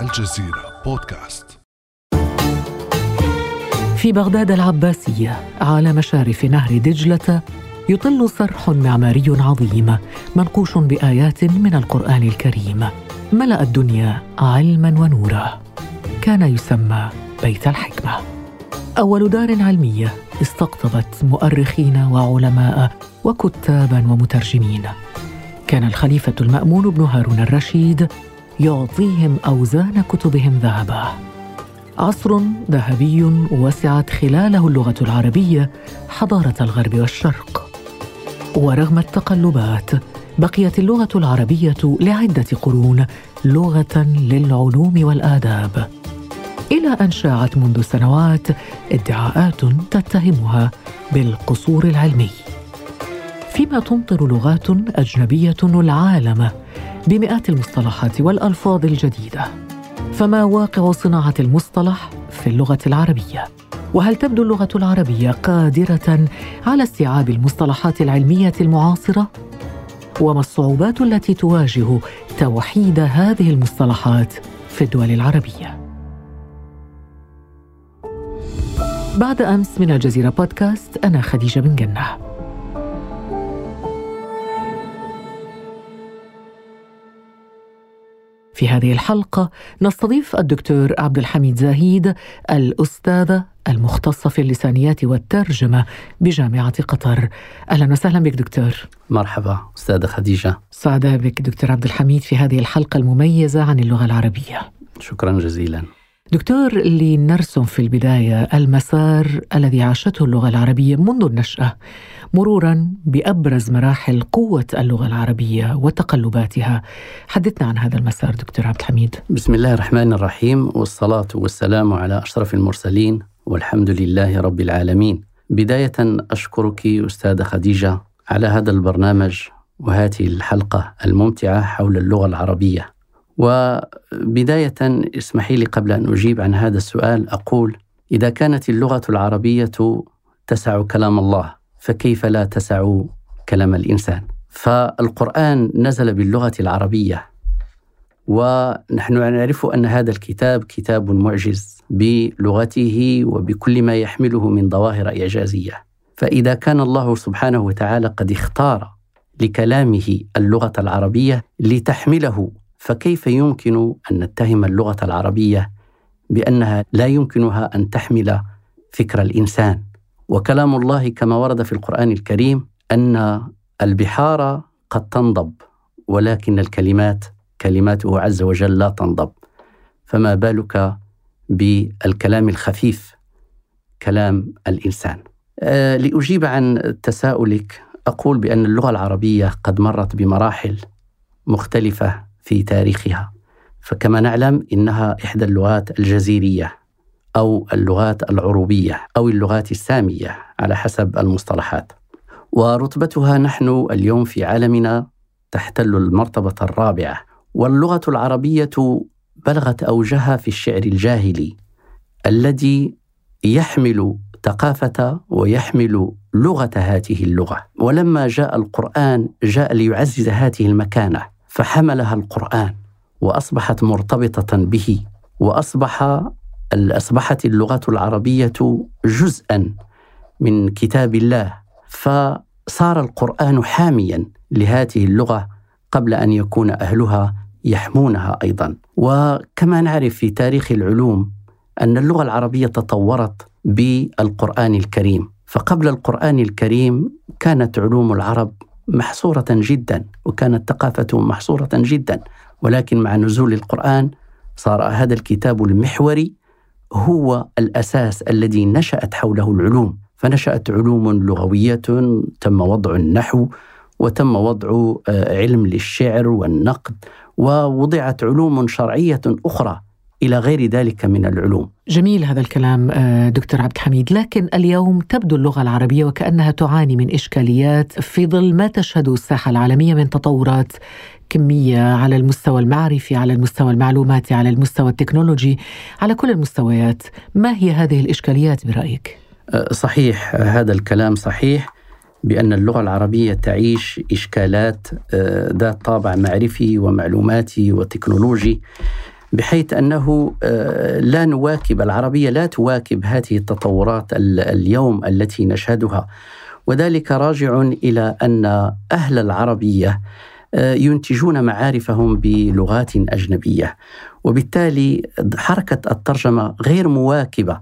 الجزيرة بودكاست. في بغداد العباسية على مشارف نهر دجلة يطل صرح معماري عظيم منقوش بآيات من القرآن الكريم. ملأ الدنيا علما ونورا. كان يسمى بيت الحكمة. أول دار علمية استقطبت مؤرخين وعلماء وكتابا ومترجمين. كان الخليفة المأمون بن هارون الرشيد يعطيهم أوزان كتبهم ذهبا. عصر ذهبي وسعت خلاله اللغة العربية حضارة الغرب والشرق. ورغم التقلبات بقيت اللغة العربية لعدة قرون لغة للعلوم والآداب. إلى أن شاعت منذ سنوات ادعاءات تتهمها بالقصور العلمي. فيما تمطر لغات أجنبية العالم بمئات المصطلحات والألفاظ الجديدة فما واقع صناعة المصطلح في اللغة العربية؟ وهل تبدو اللغة العربية قادرة على استيعاب المصطلحات العلمية المعاصرة؟ وما الصعوبات التي تواجه توحيد هذه المصطلحات في الدول العربية بعد أمس من الجزيرة بودكاست أنا خديجة بن جنة في هذه الحلقة نستضيف الدكتور عبد الحميد زاهيد الأستاذة المختصة في اللسانيات والترجمة بجامعة قطر. أهلا وسهلا بك دكتور. مرحبا أستاذة خديجة. سعداء بك دكتور عبد الحميد في هذه الحلقة المميزة عن اللغة العربية. شكرا جزيلا. دكتور لنرسم في البداية المسار الذي عاشته اللغة العربية منذ النشأة مرورا بأبرز مراحل قوة اللغة العربية وتقلباتها. حدثنا عن هذا المسار دكتور عبد الحميد. بسم الله الرحمن الرحيم والصلاة والسلام على أشرف المرسلين والحمد لله رب العالمين. بداية أشكرك أستاذة خديجة على هذا البرنامج وهذه الحلقة الممتعة حول اللغة العربية. وبداية اسمحي لي قبل أن أجيب عن هذا السؤال أقول إذا كانت اللغة العربية تسع كلام الله فكيف لا تسع كلام الإنسان؟ فالقرآن نزل باللغة العربية ونحن نعرف أن هذا الكتاب كتاب معجز بلغته وبكل ما يحمله من ظواهر إعجازية. فإذا كان الله سبحانه وتعالى قد اختار لكلامه اللغة العربية لتحمله فكيف يمكن أن نتهم اللغة العربية بأنها لا يمكنها أن تحمل فكر الإنسان؟ وكلام الله كما ورد في القرآن الكريم أن البحار قد تنضب ولكن الكلمات كلماته عز وجل لا تنضب. فما بالك بالكلام الخفيف كلام الإنسان؟ أه لأجيب عن تساؤلك أقول بأن اللغة العربية قد مرت بمراحل مختلفة في تاريخها. فكما نعلم إنها إحدى اللغات الجزيرية أو اللغات العروبية أو اللغات السامية على حسب المصطلحات. ورتبتها نحن اليوم في عالمنا تحتل المرتبة الرابعة. واللغة العربية بلغت أوجها في الشعر الجاهلي الذي يحمل ثقافة ويحمل لغة هذه اللغة. ولما جاء القرآن جاء ليعزز هذه المكانة. فحملها القرآن وأصبحت مرتبطة به وأصبح أصبحت اللغة العربية جزءا من كتاب الله. فصار القرآن حاميا لهذه اللغة قبل أن يكون أهلها يحمونها أيضا. وكما نعرف في تاريخ العلوم أن اللغة العربية تطورت بالقرآن الكريم. فقبل القرآن الكريم كانت علوم العرب محصورة جدا وكانت ثقافتهم محصورة جدا. ولكن مع نزول القرآن صار هذا الكتاب المحوري هو الأساس الذي نشأت حوله العلوم. فنشأت علوم لغوية تم وضع النحو وتم وضع آه، علم للشعر والنقد ووضعت علوم شرعية أخرى. إلى غير ذلك من العلوم. جميل هذا الكلام آه، دكتور عبد الحميد، لكن اليوم تبدو اللغة العربية وكأنها تعاني من إشكاليات في ظل ما تشهده الساحة العالمية من تطورات كمية على المستوى المعرفي، على المستوى المعلوماتي، على المستوى التكنولوجي، على كل المستويات، ما هي هذه الإشكاليات برأيك؟ آه، صحيح هذا الكلام صحيح بأن اللغة العربية تعيش إشكالات آه، ذات طابع معرفي ومعلوماتي وتكنولوجي بحيث أنه آه، لا نواكب العربية لا تواكب هذه التطورات اليوم التي نشهدها. وذلك راجع إلى أن أهل العربية آه، ينتجون معارفهم بلغات أجنبية. وبالتالي حركة الترجمة غير مواكبة.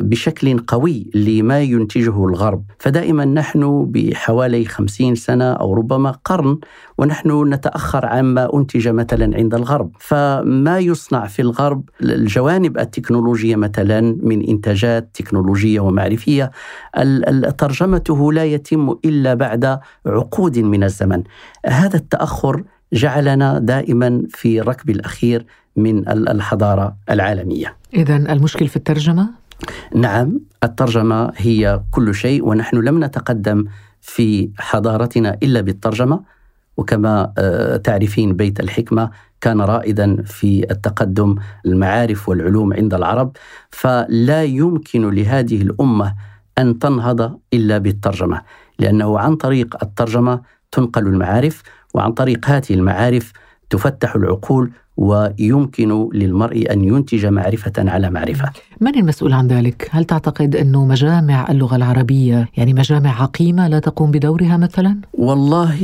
بشكل قوي لما ينتجه الغرب. فدائما نحن بحوالي خمسين سنة أو ربما قرن ونحن نتأخر عما أنتج مثلا عند الغرب. فما يصنع في الغرب الجوانب التكنولوجية مثلا من إنتاجات تكنولوجية ومعرفية؟ ترجمته لا يتم إلا بعد عقود من الزمن. هذا التأخر جعلنا دائما في الركب الأخير من الحضارة العالمية. إذا المشكل في الترجمة؟ نعم الترجمة هي كل شيء ونحن لم نتقدم في حضارتنا إلا بالترجمة. وكما آه، تعرفين بيت الحكمة كان رائدا في التقدم المعارف والعلوم عند العرب. فلا يمكن لهذه الأمة أن تنهض إلا بالترجمة لأنه عن طريق الترجمة تنقل المعارف وعن طريق هذه المعارف تفتح العقول ويمكن للمرء أن ينتج معرفة على معرفة. من المسؤول عن ذلك؟ هل تعتقد انه مجامع اللغة العربية يعني مجامع عقيمة لا تقوم بدورها مثلا؟ والله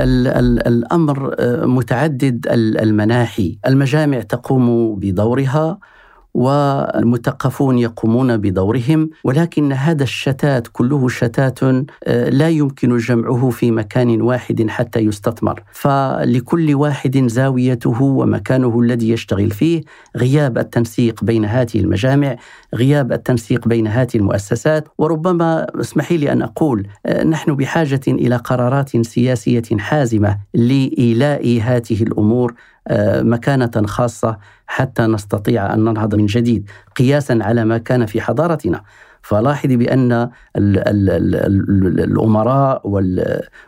ال ال الأمر آه، متعدد المناحي، المجامع تقوم بدورها والمثقفون يقومون بدورهم ولكن هذا الشتات كله شتات آه، لا يمكن جمعه في مكان واحد حتى يستثمر. فلكل واحد زاويته ومكانه الذي يشتغل فيه غياب التنسيق بين هذه المجامع غياب التنسيق بين هذه المؤسسات. وربما اسمحي لي أن أقول آه، نحن بحاجة إلى قرارات سياسية حازمة لإيلاء هذه الأمور مكانة خاصة حتى نستطيع أن ننهض من جديد قياسا على ما كان في حضارتنا. فلاحظي بأن الأمراء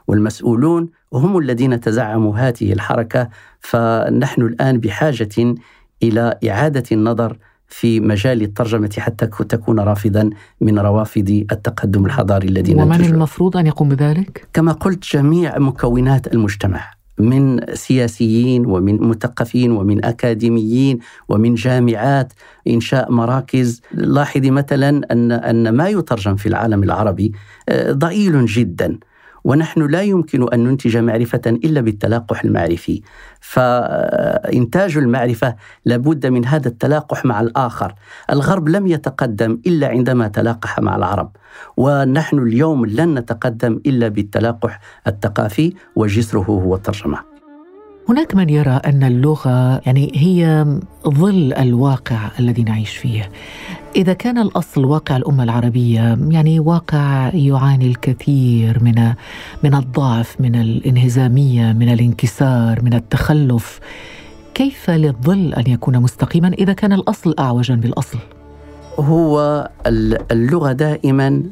والمسؤولون هم الذين تزعموا هذه الحركة فنحن الآن بحاجة إلى إعادة النظر في مجال الترجمة حتى تكون رافضا من روافد التقدم الحضاري الذي ومن المفروض أن يقوم بذلك؟ كما قلت جميع مكونات المجتمع. من سياسيين ومن مثقفين ومن أكاديميين ومن جامعات إنشاء مراكز. لاحظي مثلا ان أن ما يترجم في العالم العربي آه، ضئيل جدا. ونحن لا يمكن أن ننتج معرفة إلا بالتلاقح المعرفي. فإنتاج المعرفة لابد من هذا التلاقح مع الآخر. الغرب لم يتقدم إلا عندما تلاقح مع العرب. ونحن اليوم لن نتقدم إلا بالتلاقح الثقافي وجسره هو الترجمة. هناك من يرى أن اللغة يعني هي ظل الواقع الذي نعيش فيه. إذا كان الأصل واقع الأمة العربية يعني واقع يعاني الكثير من من الضعف من الانهزامية من الانكسار من التخلف. كيف للظل أن يكون مستقيما إذا كان الأصل اعوجا بالأصل؟ هو اللغة دائما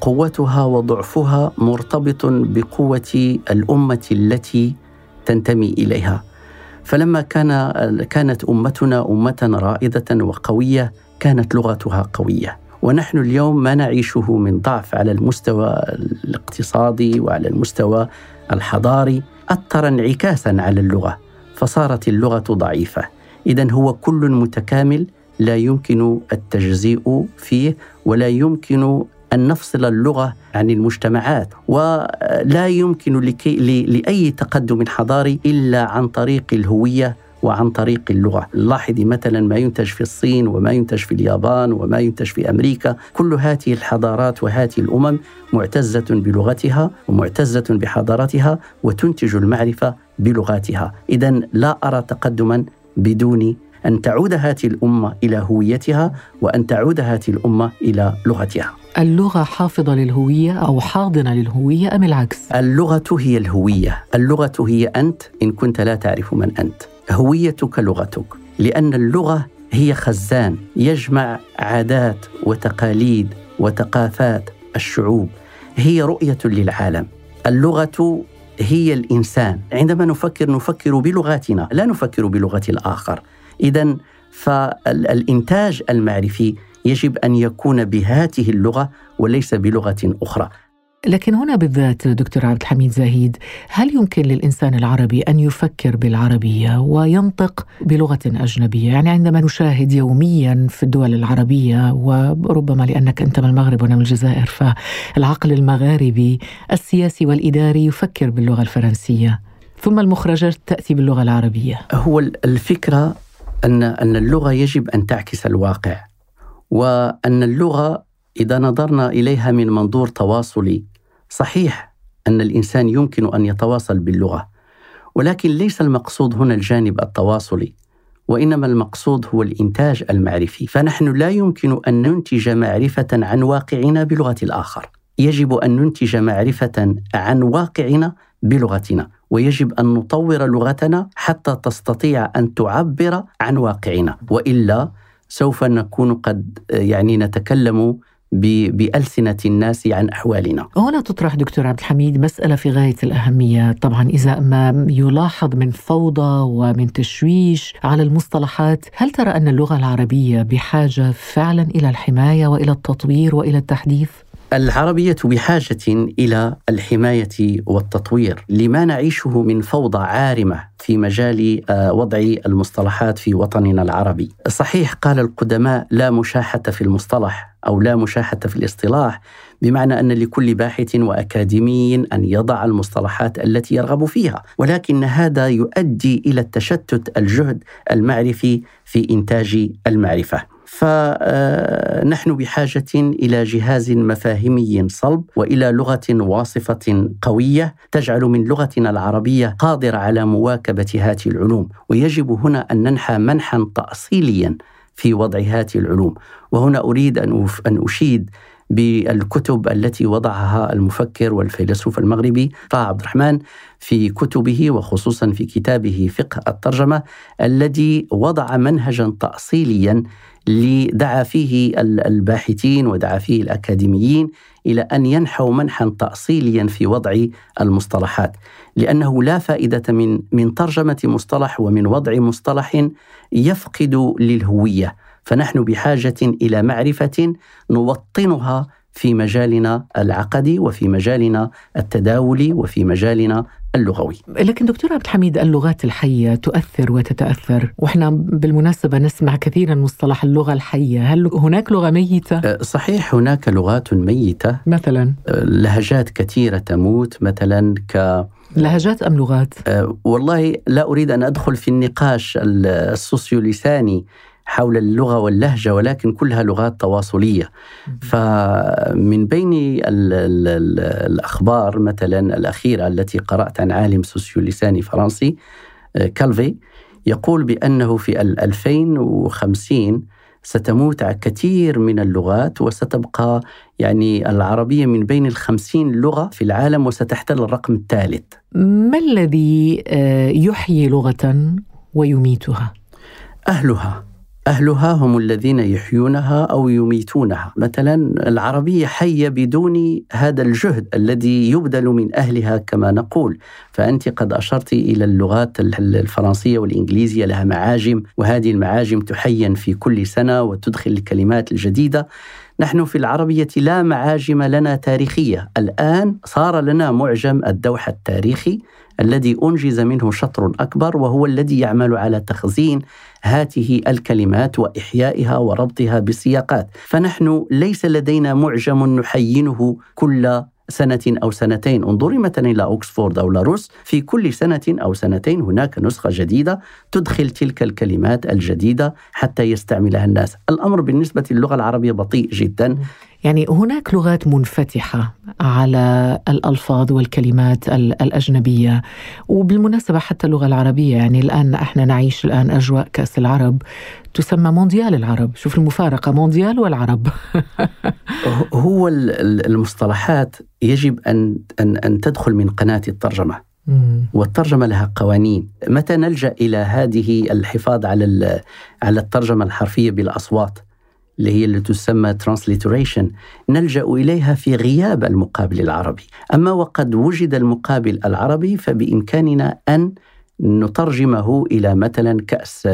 قوتها وضعفها مرتبط بقوة الأمة التي تنتمي إليها. فلما كان كانت أمتنا أمة رائدة وقوية كانت لغتها قوية. ونحن اليوم ما نعيشه من ضعف على المستوى الاقتصادي وعلى المستوى الحضاري أثر انعكاسا على اللغة فصارت اللغة ضعيفة. اذا هو كل متكامل لا يمكن التجزيء فيه ولا يمكن أن نفصل اللغة عن المجتمعات ولا يمكن لكي لأي تقدم حضاري إلا عن طريق الهوية وعن طريق اللغة. لاحظي مثلا ما ينتج في الصين وما ينتج في اليابان وما ينتج في أمريكا كل هذه الحضارات وهذه الأمم معتزة بلغتها ومعتزة بحضارتها وتنتج المعرفة بلغاتها. إذا لا أرى تقدما بدون أن تعود هذه الأمة إلى هويتها وأن تعود هذه الأمة إلى لغتها. اللغة حافظة للهوية أو حاضنة للهوية أم العكس؟ اللغة هي الهوية. اللغة هي أنت. إن كنت لا تعرف من أنت. هويتك لغتك. لأن اللغة هي خزان يجمع عادات وتقاليد وثقافات الشعوب. هي رؤية للعالم. اللغة هي الإنسان. عندما نفكر نفكر بلغاتنا. لا نفكر بلغة الآخر. إذا فالإنتاج المعرفي يجب أن يكون بهذه اللغة وليس بلغة أخرى. لكن هنا بالذات دكتور عبد الحميد زاهيد هل يمكن للإنسان العربي أن يفكر بالعربية وينطق بلغة أجنبية؟ يعني عندما نشاهد يوميا في الدول العربية وربما لأنك أنت من المغرب وأنا من الجزائر فالعقل المغاربي السياسي والإداري يفكر باللغة الفرنسية. ثم المخرجات تأتي باللغة العربية. هو الفكرة أن أن اللغة يجب أن تعكس الواقع. وأن اللغة إذا نظرنا إليها من منظور تواصلي. صحيح أن الإنسان يمكن أن يتواصل باللغة ولكن ليس المقصود هنا الجانب التواصلي وإنما المقصود هو الإنتاج المعرفي. فنحن لا يمكن أن ننتج معرفة عن واقعنا بلغة الآخر. يجب أن ننتج معرفة عن واقعنا بلغتنا ويجب أن نطور لغتنا حتى تستطيع أن تعبر عن واقعنا. وإلا سوف نكون قد يعني نتكلم بألسنة الناس عن أحوالنا هنا تطرح دكتور عبد الحميد مسألة في غاية الأهمية طبعا إذا ما يلاحظ من فوضى ومن تشويش على المصطلحات هل ترى أن اللغة العربية بحاجة فعلا إلى الحماية وإلى التطوير وإلى التحديث؟ العربية بحاجة إلى الحماية والتطوير لما نعيشه من فوضى عارمة في مجال آه، وضع المصطلحات في وطننا العربي. صحيح قال القدماء لا مشاحة في المصطلح أو لا مشاحة في الاصطلاح بمعنى أن لكل باحث وأكاديمي أن يضع المصطلحات التي يرغب فيها ولكن هذا يؤدي إلى التشتت الجهد المعرفي في إنتاج المعرفة فنحن بحاجة إلى جهاز مفاهيمي صلب وإلى لغة واصفة قوية تجعل من لغتنا العربية قادرة على مواكبة هذه العلوم. ويجب هنا أن ننحى منحا تاصيليا في وضع هذه العلوم. وهنا أريد أن أن أشيد بالكتب التي وضعها المفكر والفيلسوف المغربي طه عبد الرحمن في كتبه وخصوصا في كتابه فقه الترجمة الذي وضع منهجا تاصيليا دعا فيه الباحثين ودعا فيه الأكاديميين إلى أن ينحوا منحا تأصيليا في وضع المصطلحات لأنه لا فائدة من من ترجمة مصطلح ومن وضع مصطلح يفقد للهوية. فنحن بحاجة إلى معرفة نوطنها في مجالنا العقدي وفي مجالنا التداولي وفي مجالنا اللغوي. لكن دكتور عبد الحميد اللغات الحية تؤثر وتتأثر. وإحنا بالمناسبة نسمع كثيرا مصطلح اللغة الحية. هل هناك لغة ميتة؟ أه، صحيح هناك لغات ميتة. مثلا؟ أه، لهجات كثيرة تموت مثلا ك لهجات أم لغات؟ أه، والله لا أريد أن أدخل في النقاش السوسيوليساني حول اللغة واللهجة ولكن كلها لغات تواصلية. فمن بين ال ال ال الأخبار مثلا الأخيرة التي قرأت عن عالم سوسيوليساني فرنسي آه، كالفي يقول بأنه في 2050 ستموت كثير من اللغات وستبقى يعني العربية من بين الخمسين لغة في العالم وستحتل الرقم الثالث. ما الذي آه، يحيي لغة ويميتها؟ أهلها. أهلها هم الذين يحيونها أو يميتونها. مثلا العربية حية بدون هذا الجهد الذي يبذل من أهلها كما نقول. فأنت قد أشرت إلى اللغات الفرنسية والإنجليزية لها معاجم وهذه المعاجم تحين في كل سنة وتدخل الكلمات الجديدة. نحن في العربية لا معاجم لنا تاريخية. الآن صار لنا معجم الدوحة التاريخي الذي أنجز منه شطر أكبر وهو الذي يعمل على تخزين هذه الكلمات وإحيائها وربطها بسياقات. فنحن ليس لدينا معجم نحينه كل سنة أو سنتين. انظري مثلا إلى أوكسفورد أو لاروس. في كل سنة أو سنتين هناك نسخة جديدة تدخل تلك الكلمات الجديدة حتى يستعملها الناس. الأمر بالنسبة للغة العربية بطيء جدا. يعني هناك لغات منفتحة على الألفاظ والكلمات الأجنبية وبالمناسبة حتى اللغة العربية. يعني الآن إحنا نعيش الآن أجواء كأس العرب تسمى مونديال العرب. شوف المفارقة مونديال والعرب. هو المصطلحات يجب أن, أن, أن تدخل من قناة الترجمة. والترجمة لها قوانين. متى نلجأ إلى هذه الحفاظ على على الترجمة الحرفية بالأصوات؟ اللي هي اللي تسمى transliteration نلجأ إليها في غياب المقابل العربي. أما وقد وجد المقابل العربي فبإمكاننا أن نترجمه إلى مثلا كأس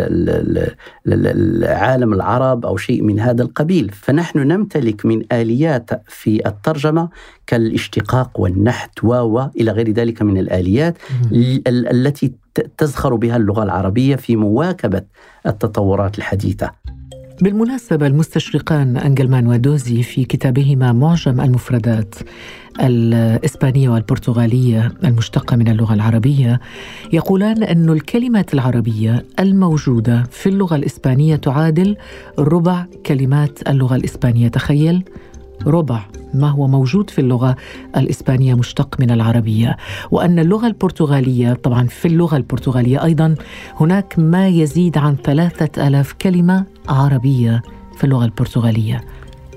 العالم العرب أو شيء من هذا القبيل، فنحن نمتلك من آليات في الترجمة كالاشتقاق والنحت و إلى غير ذلك من الآليات التي تزخر بها اللغة العربية في مواكبة التطورات الحديثة. بالمناسبة المستشرقان أنجلمان ودوزي في كتابهما معجم المفردات. الإسبانية والبرتغالية المشتقة من اللغة العربية يقولان أن الكلمات العربية الموجودة في اللغة الإسبانية تعادل ربع كلمات اللغة الإسبانية. تخيل ربع ما هو موجود في اللغة الإسبانية مشتق من العربية. وأن اللغة البرتغالية طبعا في اللغة البرتغالية أيضا هناك ما يزيد عن ثلاثة ألاف كلمة عربية في اللغة البرتغالية.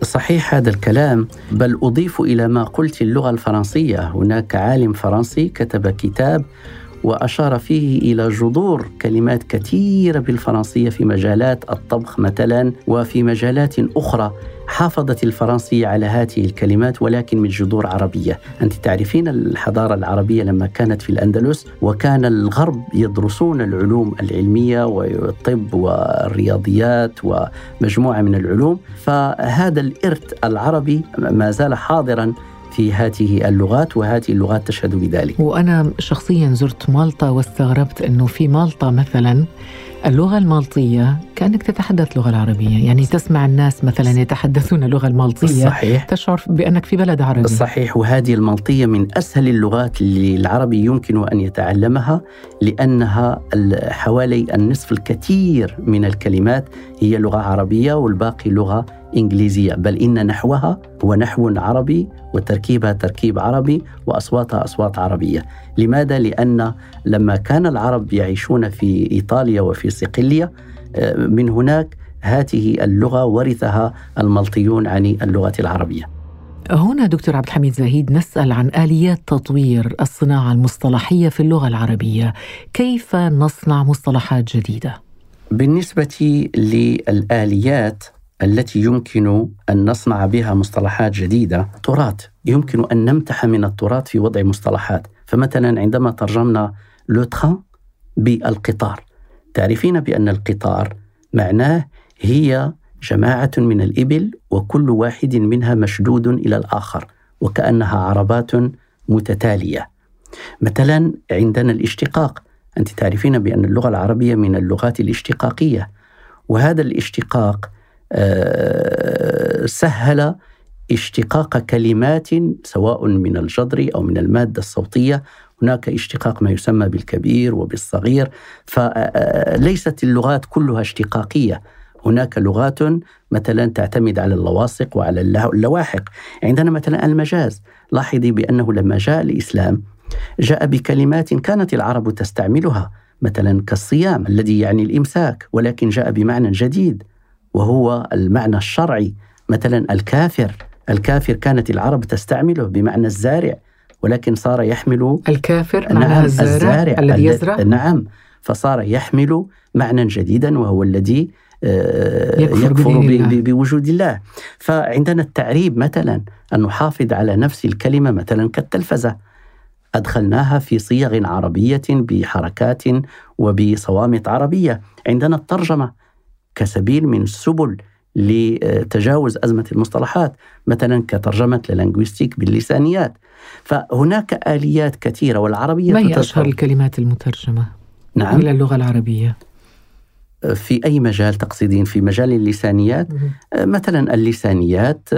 صحيح هذا الكلام بل أضيف إلى ما قلت اللغة الفرنسية. هناك عالم فرنسي كتب كتاب وأشار فيه إلى جذور كلمات كثيرة بالفرنسية في مجالات الطبخ مثلا وفي مجالات أخرى حافظت الفرنسيه على هذه الكلمات ولكن من جذور عربية، أنت تعرفين الحضارة العربية لما كانت في الأندلس وكان الغرب يدرسون العلوم العلمية والطب والرياضيات ومجموعة من العلوم، فهذا الإرث العربي ما زال حاضرا في هذه اللغات وهذه اللغات تشهد بذلك. وأنا شخصيا زرت مالطا واستغربت أنه في مالطا مثلا اللغة المالطية كأنك تتحدث اللغة العربية. يعني تسمع الناس مثلا يتحدثون اللغة المالطية. صحيح. تشعر بأنك في بلد عربي. صحيح. وهذه المالطية من أسهل اللغات اللي العربي يمكن أن يتعلمها لأنها حوالي النصف الكثير من الكلمات هي لغة عربية والباقي لغة إنجليزية بل إن نحوها هو نحو عربي وتركيبها تركيب عربي وأصواتها أصوات عربية لماذا؟ لأن لما كان العرب يعيشون في إيطاليا وفي صقلية آه، من هناك هذه اللغة ورثها الملطيون عن اللغة العربية هنا دكتور عبد الحميد زهيد نسأل عن آليات تطوير الصناعة المصطلحية في اللغة العربية كيف نصنع مصطلحات جديدة؟ بالنسبة للآليات التي يمكن أن نصنع بها مصطلحات جديدة تراث. يمكن أن نمتح من التراث في وضع مصطلحات. فمثلا عندما ترجمنا لو بالقطار. تعرفين بأن القطار معناه هي جماعة من الإبل وكل واحد منها مشدود إلى الآخر وكأنها عربات متتالية. مثلا عندنا الاشتقاق. أنت تعرفين بأن اللغة العربية من اللغات الاشتقاقية. وهذا الاشتقاق سهل اشتقاق كلمات سواء من الجذر أو من المادة الصوتية. هناك اشتقاق ما يسمى بالكبير وبالصغير. فليست اللغات كلها اشتقاقية. هناك لغات مثلا تعتمد على اللواصق وعلى اللواحق. عندنا مثلا المجاز. لاحظي بأنه لما جاء الإسلام جاء بكلمات كانت العرب تستعملها مثلا كالصيام الذي يعني الإمساك ولكن جاء بمعنى جديد. وهو المعنى الشرعي. مثلا الكافر الكافر كانت العرب تستعمله بمعنى الزارع ولكن صار يحمل الكافر نعم الزارع, الزارع الذي يزرع؟ نعم فصار يحمل معنى جديدا وهو الذي آه، يكفر, يكفر بوجود الله. فعندنا التعريب مثلا أن نحافظ على نفس الكلمة مثلا كالتلفزة. أدخلناها في صيغ عربية بحركات وبصوامت عربية. عندنا الترجمة. كسبيل من السبل لتجاوز أزمة المصطلحات مثلا كترجمة للانجويستيك باللسانيات فهناك آليات كثيرة والعربية ما هي أشهر الكلمات المترجمة نعم. إلى اللغة العربية؟ في أي مجال تقصدين؟ في مجال اللسانيات؟ مثلا اللسانيات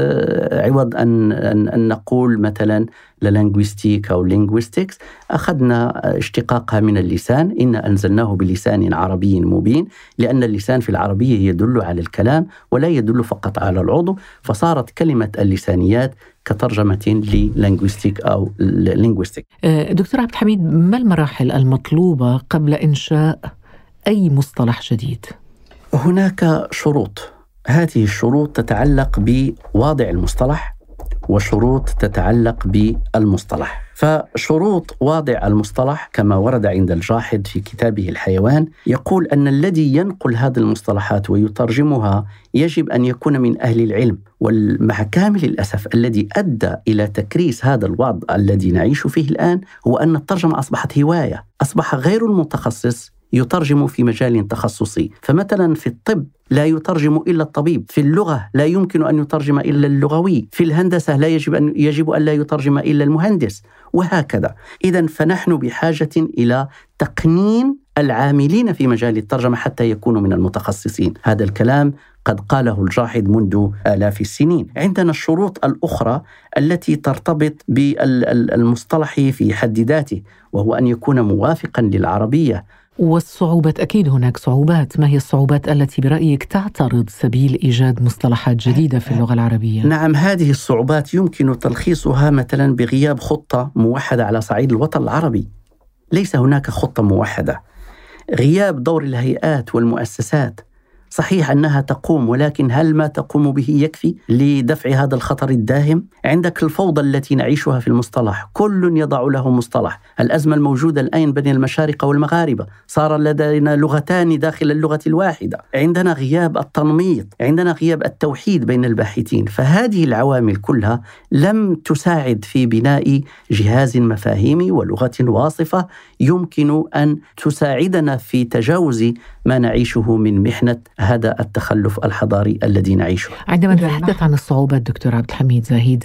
عوض أن, أن نقول مثلا la linguistique أو linguistics أخذنا اشتقاقها من اللسان. إن أنزلناه بلسان عربي مبين لأن اللسان في العربية يدل على الكلام ولا يدل فقط على العضو. فصارت كلمة اللسانيات كترجمة لل linguistique أو linguistic دكتور عبد الحميد ما المراحل المطلوبة قبل إنشاء أي مصطلح جديد؟ هناك شروط. هذه الشروط تتعلق بواضع المصطلح وشروط تتعلق بالمصطلح. فشروط واضع المصطلح كما ورد عند الجاحظ في كتابه الحيوان يقول أن الذي ينقل هذه المصطلحات ويترجمها يجب أن يكون من أهل العلم. ومع كامل الأسف الذي أدى إلى تكريس هذا الوضع الذي نعيش فيه الآن هو أن الترجمة أصبحت هواية، أصبح غير المتخصص يترجم في مجال تخصصي. فمثلا في الطب لا يترجم إلا الطبيب في اللغة لا يمكن أن يترجم إلا اللغوي في الهندسة لا يجب أن يجب أن لا يترجم إلا المهندس وهكذا. اذا فنحن بحاجة إلى تقنين العاملين في مجال الترجمة حتى يكونوا من المتخصصين. هذا الكلام قد قاله الجاحظ منذ آلاف السنين. عندنا الشروط الأخرى التي ترتبط بالمصطلح في حد ذاته وهو أن يكون موافقا للعربية. والصعوبات أكيد هناك صعوبات. ما هي الصعوبات التي برأيك تعترض سبيل إيجاد مصطلحات جديدة في اللغة العربية؟ نعم هذه الصعوبات يمكن تلخيصها مثلا بغياب خطة موحدة على صعيد الوطن العربي. ليس هناك خطة موحدة. غياب دور الهيئات والمؤسسات صحيح أنها تقوم ولكن هل ما تقوم به يكفي لدفع هذا الخطر الداهم؟ عندك الفوضى التي نعيشها في المصطلح، كل يضع له مصطلح، الأزمة الموجودة الآن بين المشارقه والمغاربة، صار لدينا لغتان داخل اللغة الواحدة، عندنا غياب التنميط، عندنا غياب التوحيد بين الباحثين، فهذه العوامل كلها لم تساعد في بناء جهاز مفاهيمي ولغة واصفة يمكن أن تساعدنا في تجاوز ما نعيشه من محنة هذا التخلف الحضاري الذي نعيشه. عندما نتحدث عن الصعوبات دكتور عبد الحميد زاهيد،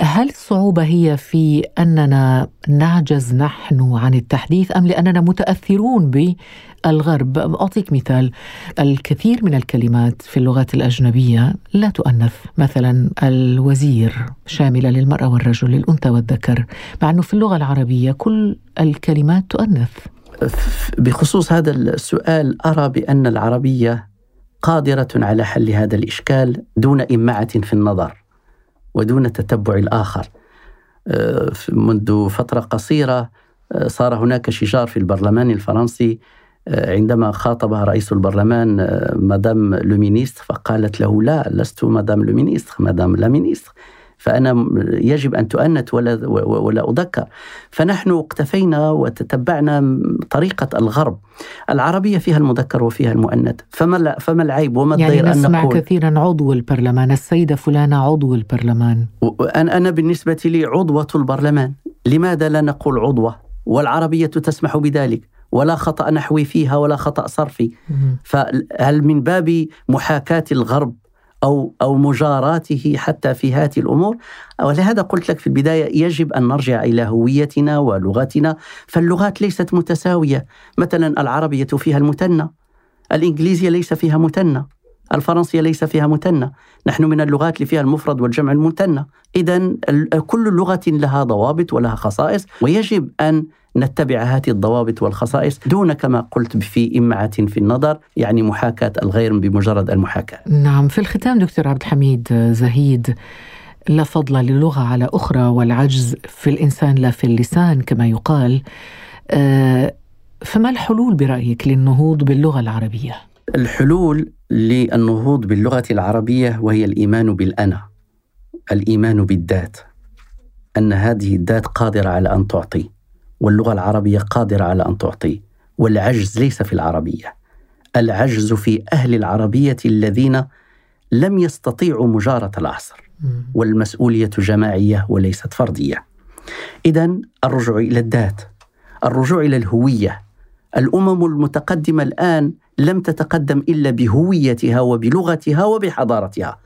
هل الصعوبة هي في أننا نعجز نحن عن التحديث أم لأننا متأثرون بالغرب؟ أعطيك مثال، الكثير من الكلمات في اللغات الأجنبية لا تؤنث، مثلا الوزير شامله للمرأة والرجل، للأنثى والذكر، مع إنه في اللغة العربية كل الكلمات تؤنث. بخصوص هذا السؤال أرى بأن العربية قادرة على حل هذا الإشكال دون إمعان في النظر ودون تتبع الآخر. آه، منذ فترة قصيرة آه، صار هناك شجار في البرلمان الفرنسي آه، عندما خاطبها رئيس البرلمان madame le ministre فقالت له لا لست madame le ministre madame la ministre فأنا يجب أن تؤنت ولا, ولا أذكر. فنحن اقتفينا وتتبعنا طريقة الغرب. العربية فيها المذكر وفيها المؤنث. فما, فما العيب وما الضير يعني نسمع أن نقول؟ كثيرا عضو البرلمان. السيدة فلانة عضو البرلمان. أنا, أنا بالنسبة لي عضوة البرلمان. لماذا لا نقول عضوة؟ والعربية تسمح بذلك. ولا خطأ نحوي فيها ولا خطأ صرفي. فهل من باب محاكاة الغرب أو أو مجاراته حتى في هذه الأمور. ولهذا قلت لك في البداية يجب أن نرجع إلى هويتنا ولغتنا. فاللغات ليست متساوية. مثلا العربية فيها المثنى الإنجليزية ليس فيها مثنى الفرنسية ليس فيها مثنى نحن من اللغات اللي فيها المفرد والجمع المثنى إذا كل لغة لها ضوابط ولها خصائص ويجب أن نتبع هذه الضوابط والخصائص دون كما قلت في إمعة في النظر يعني محاكاة الغير بمجرد المحاكاة. نعم في الختام دكتور عبد الحميد زهيد لا فضل للغة على أخرى والعجز في الإنسان لا في اللسان كما يقال. آه، فما الحلول برأيك للنهوض باللغة العربية؟ الحلول للنهوض باللغة العربية وهي الإيمان بالأنا الإيمان بالذات أن هذه الذات قادرة على أن تعطي واللغة العربية قادرة على أن تعطي والعجز ليس في العربية العجز في أهل العربية الذين لم يستطيعوا مجارة العصر والمسؤولية جماعية وليست فردية. إذا الرجوع إلى الذات الرجوع إلى الهوية الأمم المتقدمة الآن لم تتقدم إلا بهويتها وبلغتها وبحضارتها.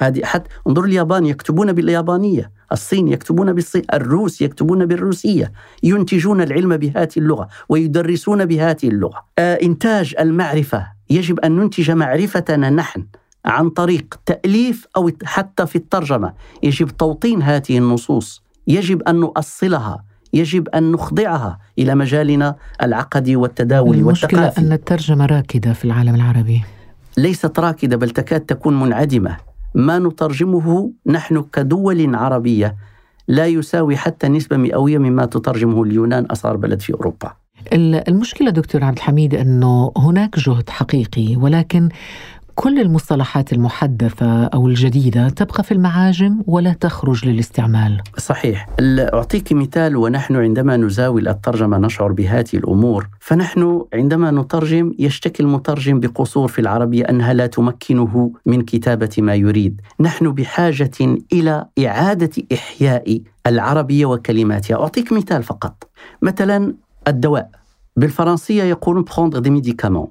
هذه حتى انظر اليابان يكتبون باليابانية الصين يكتبون بالصين الروس يكتبون بالروسية ينتجون العلم بهذه اللغة ويدرسون بهذه اللغة. آه إنتاج المعرفة يجب أن ننتج معرفتنا نحن عن طريق تأليف أو حتى في الترجمة. يجب توطين هذه النصوص يجب أن نؤصلها. يجب أن نخضعها إلى مجالنا العقدي والتداولي والثقافي المشكلة أن الترجمة راكدة في العالم العربي. ليست راكدة بل تكاد تكون منعدمة. ما نترجمه نحن كدول عربية لا يساوي حتى نسبة مئوية مما تترجمه اليونان أصغر بلد في أوروبا. المشكلة دكتور عبد الحميد أنه هناك جهد حقيقي ولكن كل المصطلحات المحدثة أو الجديدة تبقى في المعاجم ولا تخرج للاستعمال. صحيح. أعطيك مثال ونحن عندما نزاول الترجمة نشعر بهذه الأمور فنحن عندما نترجم يشتكي المترجم بقصور في العربية أنها لا تمكنه من كتابة ما يريد. نحن بحاجة إلى إعادة إحياء العربية وكلماتها. أعطيك مثال فقط. مثلا الدواء. بالفرنسية يقولون prendre des médicaments.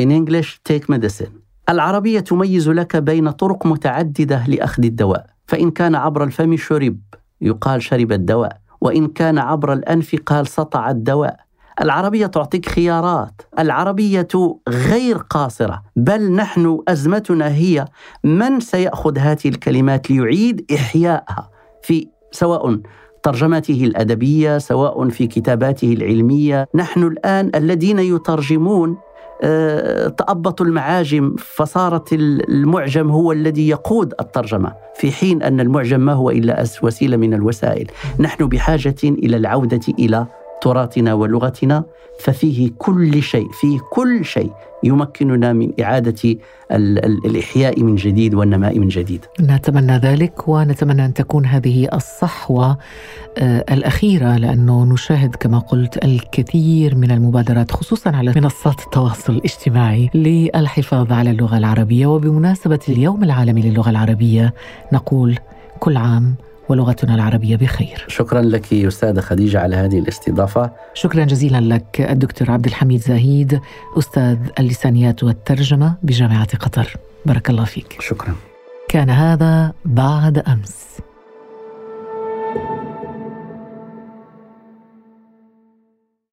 In English take medicine. العربية تميز لك بين طرق متعددة لأخذ الدواء. فإن كان عبر الفم شرب يقال شرب الدواء. وإن كان عبر الأنف قال سطع الدواء. العربية تعطيك خيارات. العربية غير قاصرة. بل نحن أزمتنا هي من سيأخذ هذه الكلمات ليعيد إحيائها في سواء ترجمته الأدبية سواء في كتاباته العلمية. نحن الآن الذين يترجمون تأبطوا المعاجم فصارت المعجم هو الذي يقود الترجمة في حين أن المعجم ما هو إلا وسيلة من الوسائل. نحن بحاجة إلى العودة إلى تراثنا ولغتنا ففيه كل شيء فيه كل شيء يمكننا من إعادة الإحياء من جديد والنماء من جديد. نتمنى ذلك ونتمنى أن تكون هذه الصحوة آه، الأخيرة لأنه نشاهد كما قلت الكثير من المبادرات خصوصا على منصات التواصل الاجتماعي للحفاظ على اللغة العربية. وبمناسبة اليوم العالمي للغة العربية نقول كل عام ولغتنا العربية بخير. شكرا لك أستاذة خديجة على هذه الاستضافة. شكرا جزيلا لك الدكتور عبد الحميد زاهيد أستاذ اللسانيات والترجمة بجامعة قطر. بارك الله فيك. شكرا. كان هذا بعد أمس.